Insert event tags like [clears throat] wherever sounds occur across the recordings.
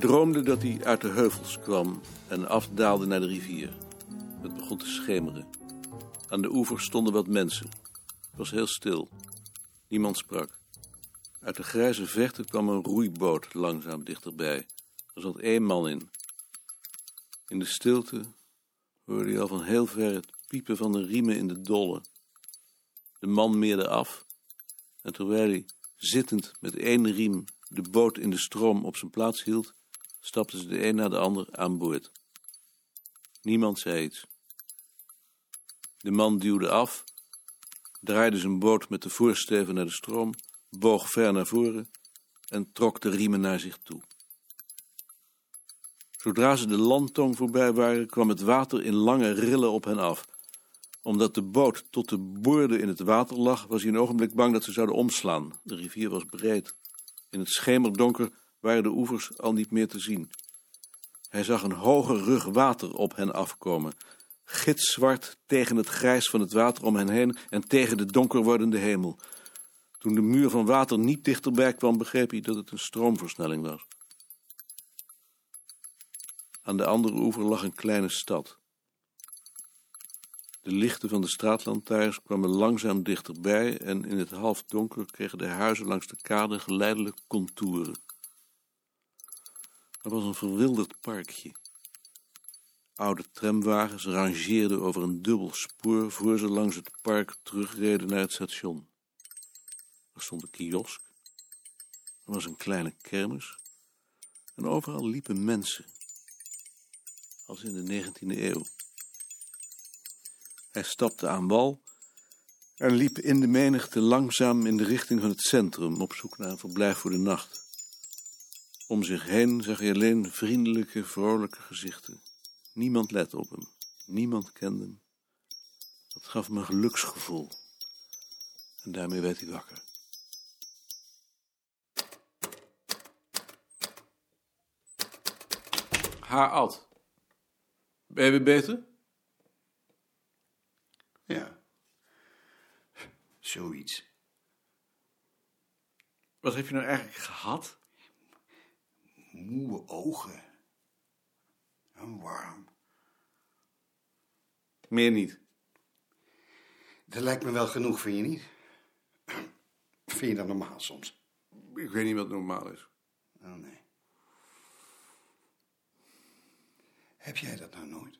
Droomde dat hij uit de heuvels kwam en afdaalde naar de rivier. Het begon te schemeren. Aan de oever stonden wat mensen. Het was heel stil. Niemand sprak. Uit de grijze verte kwam een roeiboot langzaam dichterbij. Er zat één man in. In de stilte hoorde hij al van heel ver het piepen van de riemen in de dolle. De man meerde af en terwijl hij zittend met één riem de boot in de stroom op zijn plaats hield, stapten ze de een na de ander aan boord. Niemand zei iets. De man duwde af, draaide zijn boot met de voorsteven naar de stroom, boog ver naar voren en trok de riemen naar zich toe. Zodra ze de landtong voorbij waren, kwam het water in lange rillen op hen af. Omdat de boot tot de boorden in het water lag, was hij een ogenblik bang dat ze zouden omslaan. De rivier was breed. In het schemerdonker waren de oevers al niet meer te zien. Hij zag een hoge rug water op hen afkomen, gitzwart tegen het grijs van het water om hen heen en tegen de donker wordende hemel. Toen de muur van water niet dichterbij kwam, begreep hij dat het een stroomversnelling was. Aan de andere oever lag een kleine stad. De lichten van de straatlantaarns kwamen langzaam dichterbij en in het halfdonker kregen de huizen langs de kade geleidelijk contouren. Er was een verwilderd parkje. Oude tramwagens rangeerden over een dubbel spoor voor ze langs het park terugreden naar het station. Er stond een kiosk. Er was een kleine kermis. En overal liepen mensen. Als in de 19e eeuw. Hij stapte aan wal en liep in de menigte langzaam in de richting van het centrum op zoek naar een verblijf voor de nacht. Om zich heen zag hij alleen vriendelijke, vrolijke gezichten. Niemand lette op hem, niemand kende hem. Dat gaf hem een geluksgevoel. En daarmee werd hij wakker. Haar Ad. Ben je weer beter? Ja. Zoiets. Wat heb je nou eigenlijk gehad? Moe ogen. En warm. Meer niet. Dat lijkt me wel genoeg, vind je niet? Vind je dat normaal soms? Ik weet niet wat normaal is. Oh nee. Heb jij dat nou nooit?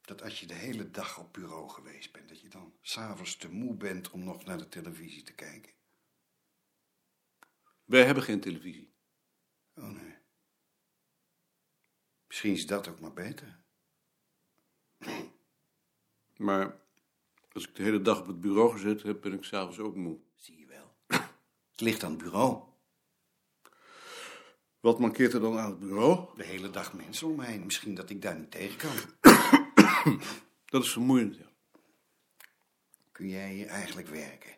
Dat als je de hele dag op bureau geweest bent, dat je dan s'avonds te moe bent om nog naar de televisie te kijken? Wij hebben geen televisie. Oh nee. Misschien is dat ook maar beter. Maar als ik de hele dag op het bureau gezeten heb, ben ik s'avonds ook moe. Zie je wel. Het ligt aan het bureau. Wat mankeert er dan aan het bureau? De hele dag mensen om me heen. Misschien dat ik daar niet tegen kan. [coughs] Dat is vermoeiend, ja. Kun jij hier eigenlijk werken?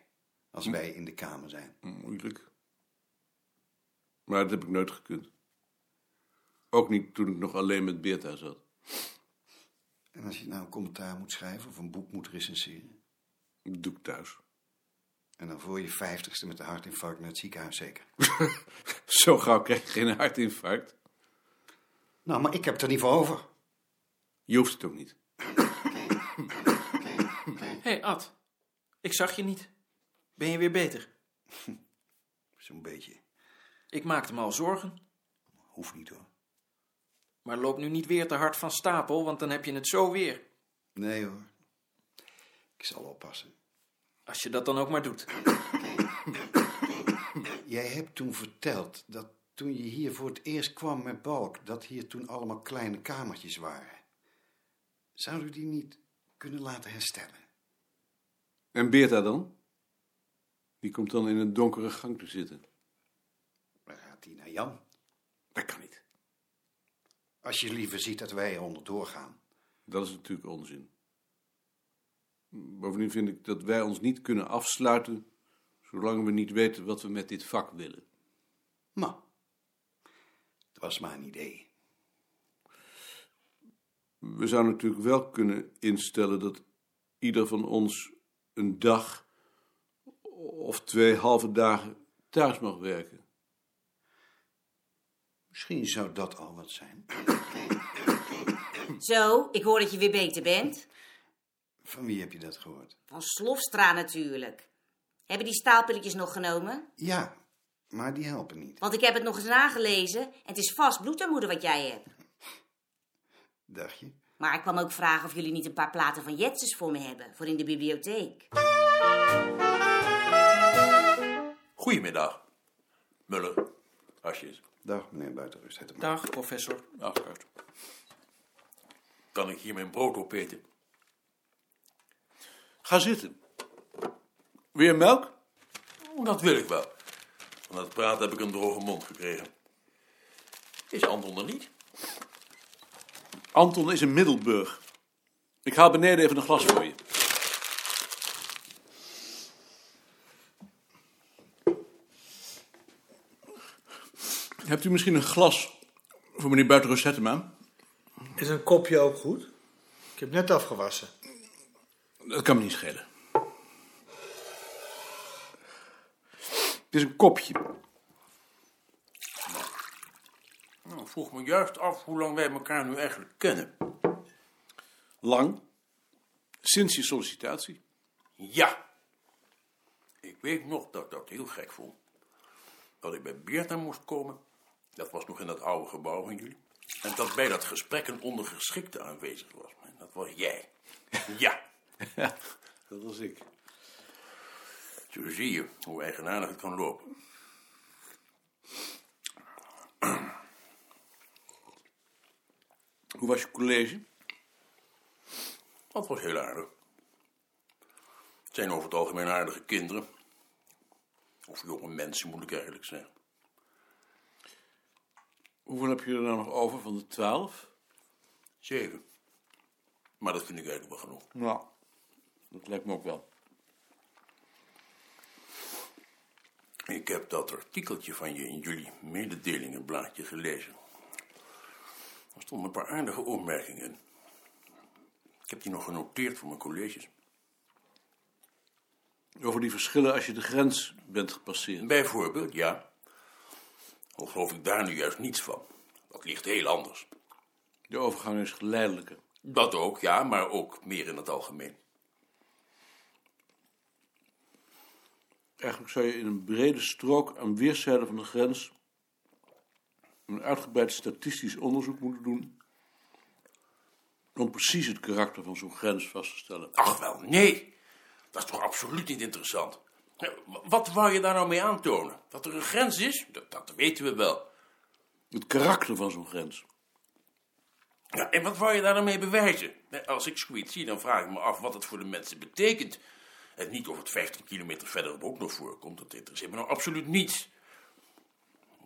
Als wij in de kamer zijn. Moeilijk. Maar dat heb ik nooit gekund. Ook niet toen ik nog alleen met Beerta zat. En als je nou een commentaar moet schrijven of een boek moet recenseren. Dat doe ik thuis. En dan voor je vijftigste met een hartinfarct naar het ziekenhuis zeker. [laughs] Zo gauw krijg je geen hartinfarct. Nou, maar ik heb het er niet voor over. Je hoeft het ook niet. Hé, [coughs] hey, Ad. Ik zag je niet. Ben je weer beter? [laughs] Zo'n beetje. Ik maakte me al zorgen. Hoeft niet hoor. Maar loop nu niet weer te hard van stapel, want dan heb je het zo weer. Nee hoor. Ik zal oppassen. Als je dat dan ook maar doet. [coughs] Jij hebt toen verteld dat toen je hier voor het eerst kwam met Balk, dat hier toen allemaal kleine kamertjes waren. Zou u die niet kunnen laten herstellen? En Beerta dan? Die komt dan in een donkere gang te zitten. Gaat hij naar Jan. Dat kan niet. Als je liever ziet dat wij er onderdoor gaan. Dat is natuurlijk onzin. Bovendien vind ik dat wij ons niet kunnen afsluiten, zolang we niet weten wat we met dit vak willen. Maar, het was maar een idee. We zouden natuurlijk wel kunnen instellen dat ieder van ons een dag of twee halve dagen thuis mag werken. Misschien zou dat al wat zijn. Zo, ik hoor dat je weer beter bent. Van wie heb je dat gehoord? Van Slofstra natuurlijk. Hebben die staalpilletjes nog genomen? Ja, maar die helpen niet. Want ik heb het nog eens nagelezen en het is vast bloedarmoede wat jij hebt. Dacht je? Maar ik kwam ook vragen of jullie niet een paar platen van Jetses voor me hebben, voor in de bibliotheek. Goedemiddag. Muller, Asjes. Dag, meneer Buitenrust. Het Dag, professor. Dag, Kurt. Kan ik hier mijn brood opeten? Ga zitten. Weer melk? Dat wil ik wel. Van het praten heb ik een droge mond gekregen. Is Anton er niet? Anton is in Middelburg. Ik haal beneden even een glas voor je. Hebt u misschien een glas voor meneer Buitenrust Hettema? Is een kopje ook goed? Ik heb net afgewassen. Dat kan me niet schelen. Het is een kopje. Nou, ik vroeg me juist af hoe lang wij elkaar nu eigenlijk kennen. Lang. Sinds je sollicitatie. Ja. Ik weet nog dat ik dat heel gek vond. Dat ik bij Beerta moest komen. Dat was nog in dat oude gebouw van jullie. En dat bij dat gesprek een ondergeschikte aanwezig was. En dat was jij. [laughs] Ja. Ja, dat was ik. Zo zie je hoe eigenaardig het kan lopen. [clears throat] Hoe was je college? Dat was heel aardig. Het zijn over het algemeen aardige kinderen. Of jonge mensen, moet ik eigenlijk zeggen. Hoeveel heb je er nou nog over van de twaalf? Zeven. Maar dat vind ik eigenlijk wel genoeg. Ja, dat lijkt me ook wel. Ik heb dat artikeltje van je in jullie mededelingenblaadje gelezen. Er stonden een paar aardige opmerkingen in. Ik heb die nog genoteerd voor mijn colleges. Over die verschillen als je de grens bent gepasseerd? Bijvoorbeeld, ja. Al geloof ik daar nu juist niets van. Dat ligt heel anders. De overgang is geleidelijker. Dat ook, ja, maar ook meer in het algemeen. Eigenlijk zou je in een brede strook aan weerszijden van de grens een uitgebreid statistisch onderzoek moeten doen om precies het karakter van zo'n grens vast te stellen. Ach wel, nee. Dat is toch absoluut niet interessant. Wat wou je daar nou mee aantonen? Dat er een grens is? Dat, dat weten we wel. Het karakter van zo'n grens. Ja, en wat wou je daar dan mee bewijzen? Als ik zoiets zie, dan vraag ik me af wat het voor de mensen betekent. En niet of het 15 kilometer verderop ook nog voorkomt. Dat interesseert me nou absoluut niets.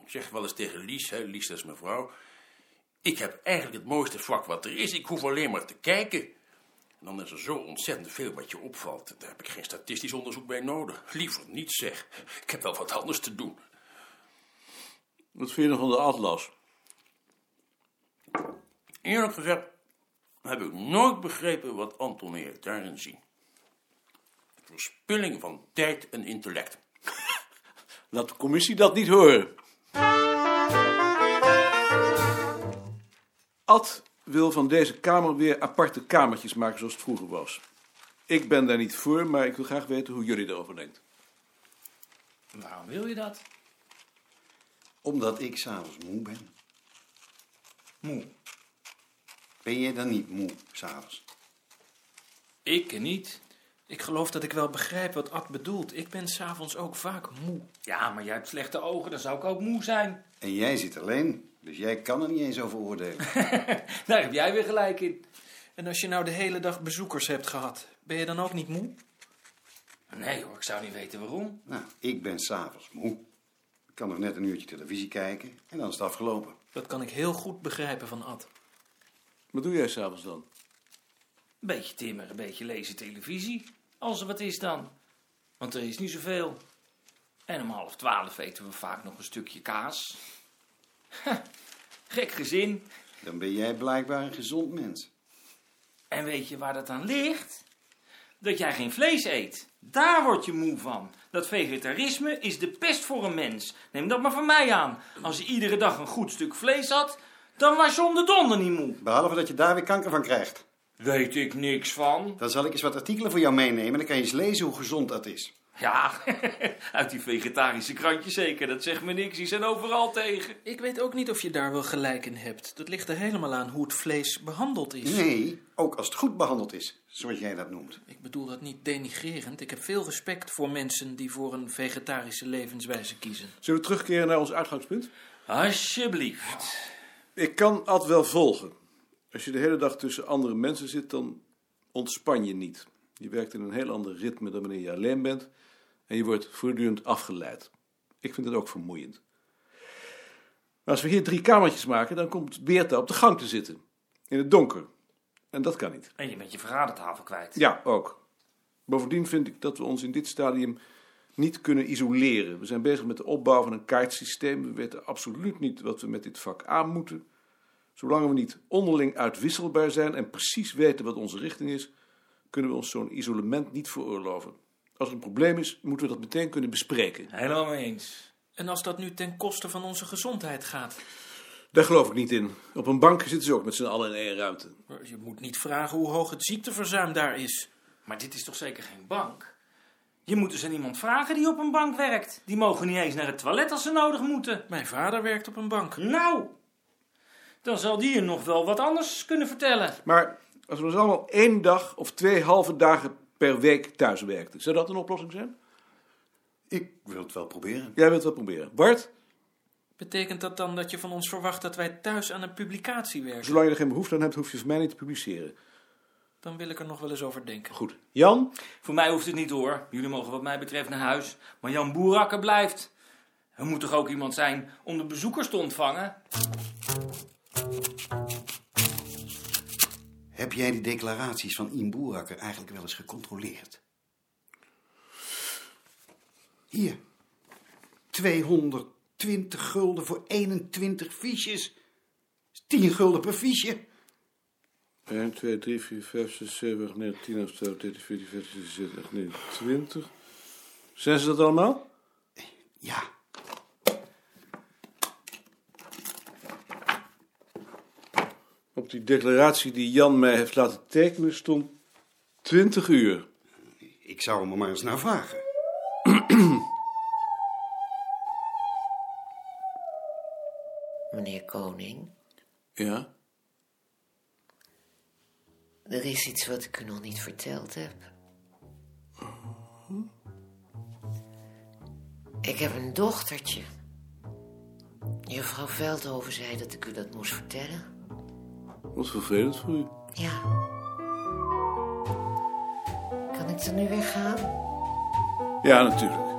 Ik zeg wel eens tegen Lies, hè, Lies dat is mijn vrouw. Ik heb eigenlijk het mooiste vak wat er is. Ik hoef alleen maar te kijken. En dan is er zo ontzettend veel wat je opvalt. Daar heb ik geen statistisch onderzoek bij nodig. Liever niet zeg. Ik heb wel wat anders te doen. Wat vind je van de atlas? Eerlijk gezegd heb ik nooit begrepen wat Anton heeft daarin zien. Verspilling van tijd en intellect. [laughs] Laat de commissie dat niet horen. Ad wil van deze kamer weer aparte kamertjes maken zoals het vroeger was. Ik ben daar niet voor, maar ik wil graag weten hoe jullie erover denken. Waarom wil je dat? Omdat ik s'avonds moe ben. Moe. Ben jij dan niet moe s'avonds? Ik niet. Ik geloof dat ik wel begrijp wat Ad bedoelt. Ik ben s'avonds ook vaak moe. Ja, maar jij hebt slechte ogen, dan zou ik ook moe zijn. En jij zit alleen, dus jij kan er niet eens over oordelen. [laughs] Daar heb jij weer gelijk in. En als je nou de hele dag bezoekers hebt gehad, ben je dan ook niet moe? Nee hoor, ik zou niet weten waarom. nou, ik ben s'avonds moe. Ik kan nog net een uurtje televisie kijken en dan is het afgelopen. Dat kan ik heel goed begrijpen van Ad. Wat doe jij s'avonds dan? Een beetje timmeren, een beetje lezen televisie. Als er wat is dan. Want er is niet zoveel. En om half twaalf eten we vaak nog een stukje kaas. [laughs] Gek gezin. Dan ben jij blijkbaar een gezond mens. En weet je waar dat aan ligt? dat jij geen vlees eet. Daar word je moe van. Dat vegetarisme is de pest voor een mens. Neem dat maar van mij aan. Als je iedere dag een goed stuk vlees had, dan was je om de donder niet moe. Behalve dat je daar weer kanker van krijgt. Weet ik niks van. Dan zal ik eens wat artikelen voor jou meenemen. Dan kan je eens lezen hoe gezond dat is. Ja, [laughs] uit die vegetarische krantjes zeker. Dat zegt me niks. Die zijn overal tegen. Ik weet ook niet of je daar wel gelijk in hebt. Dat ligt er helemaal aan hoe het vlees behandeld is. Nee, ook als het goed behandeld is, zoals jij dat noemt. Ik bedoel dat niet denigrerend. Ik heb veel respect voor mensen die voor een vegetarische levenswijze kiezen. Zullen we terugkeren naar ons uitgangspunt? Alsjeblieft. Ik kan Ad wel volgen. Als je de hele dag tussen andere mensen zit, dan ontspan je niet. Je werkt in een heel ander ritme dan wanneer je alleen bent. En je wordt voortdurend afgeleid. Ik vind het ook vermoeiend. Maar als we hier drie kamertjes maken, dan komt Beerta op de gang te zitten. In het donker. En dat kan niet. En je bent je vergadertafel kwijt. Ja, ook. Bovendien vind ik dat we ons in dit stadium niet kunnen isoleren. We zijn bezig met de opbouw van een kaartsysteem. We weten absoluut niet wat we met dit vak aan moeten. Zolang we niet onderling uitwisselbaar zijn en precies weten wat onze richting is, kunnen we ons zo'n isolement niet veroorloven. Als er een probleem is, moeten we dat meteen kunnen bespreken. Helemaal mee eens. En als dat nu ten koste van onze gezondheid gaat? Daar geloof ik niet in. Op een bank zitten ze ook met z'n allen in één ruimte. Je moet niet vragen hoe hoog het ziekteverzuim daar is. Maar dit is toch zeker geen bank? Je moet dus aan iemand vragen die op een bank werkt. Die mogen niet eens naar het toilet als ze nodig moeten. Mijn vader werkt op een bank. Nou, dan zal die je nog wel wat anders kunnen vertellen. Maar als we dus allemaal één dag of twee halve dagen per week thuis werkten, zou dat een oplossing zijn? Ik wil het wel proberen. Jij wilt het wel proberen. Bart, Betekent dat dan dat je van ons verwacht dat wij thuis aan een publicatie werken? zolang je er geen behoefte aan hebt, hoef je van mij niet te publiceren. Dan wil ik er nog wel eens over denken. Goed. Jan? Voor mij hoeft het niet hoor. Jullie mogen wat mij betreft naar huis. Maar Jan Boerakker blijft. Er moet toch ook iemand zijn om de bezoekers te ontvangen? Heb jij die declaraties van Iem Boerakker eigenlijk wel eens gecontroleerd? Hier. 220 gulden voor 21 fiches. 10 gulden per fiche. 1, 2, 3, 4, 5, 6, 7, 8, 9, 10, 11, 12, 13, 14, 15, 16, 17, 18, 19, 20. Zijn ze dat allemaal? Ja. Op die declaratie die Jan mij heeft laten tekenen stond 20 uur. Ik zou hem er maar eens naar vragen. Meneer Koning, Ja? er is iets wat ik u nog niet verteld heb. Ik heb een dochtertje. Juffrouw Veldhoven zei dat ik u dat moest vertellen. Wat vervelend voor u. Ja. Kan ik dan nu weer gaan? Ja, natuurlijk.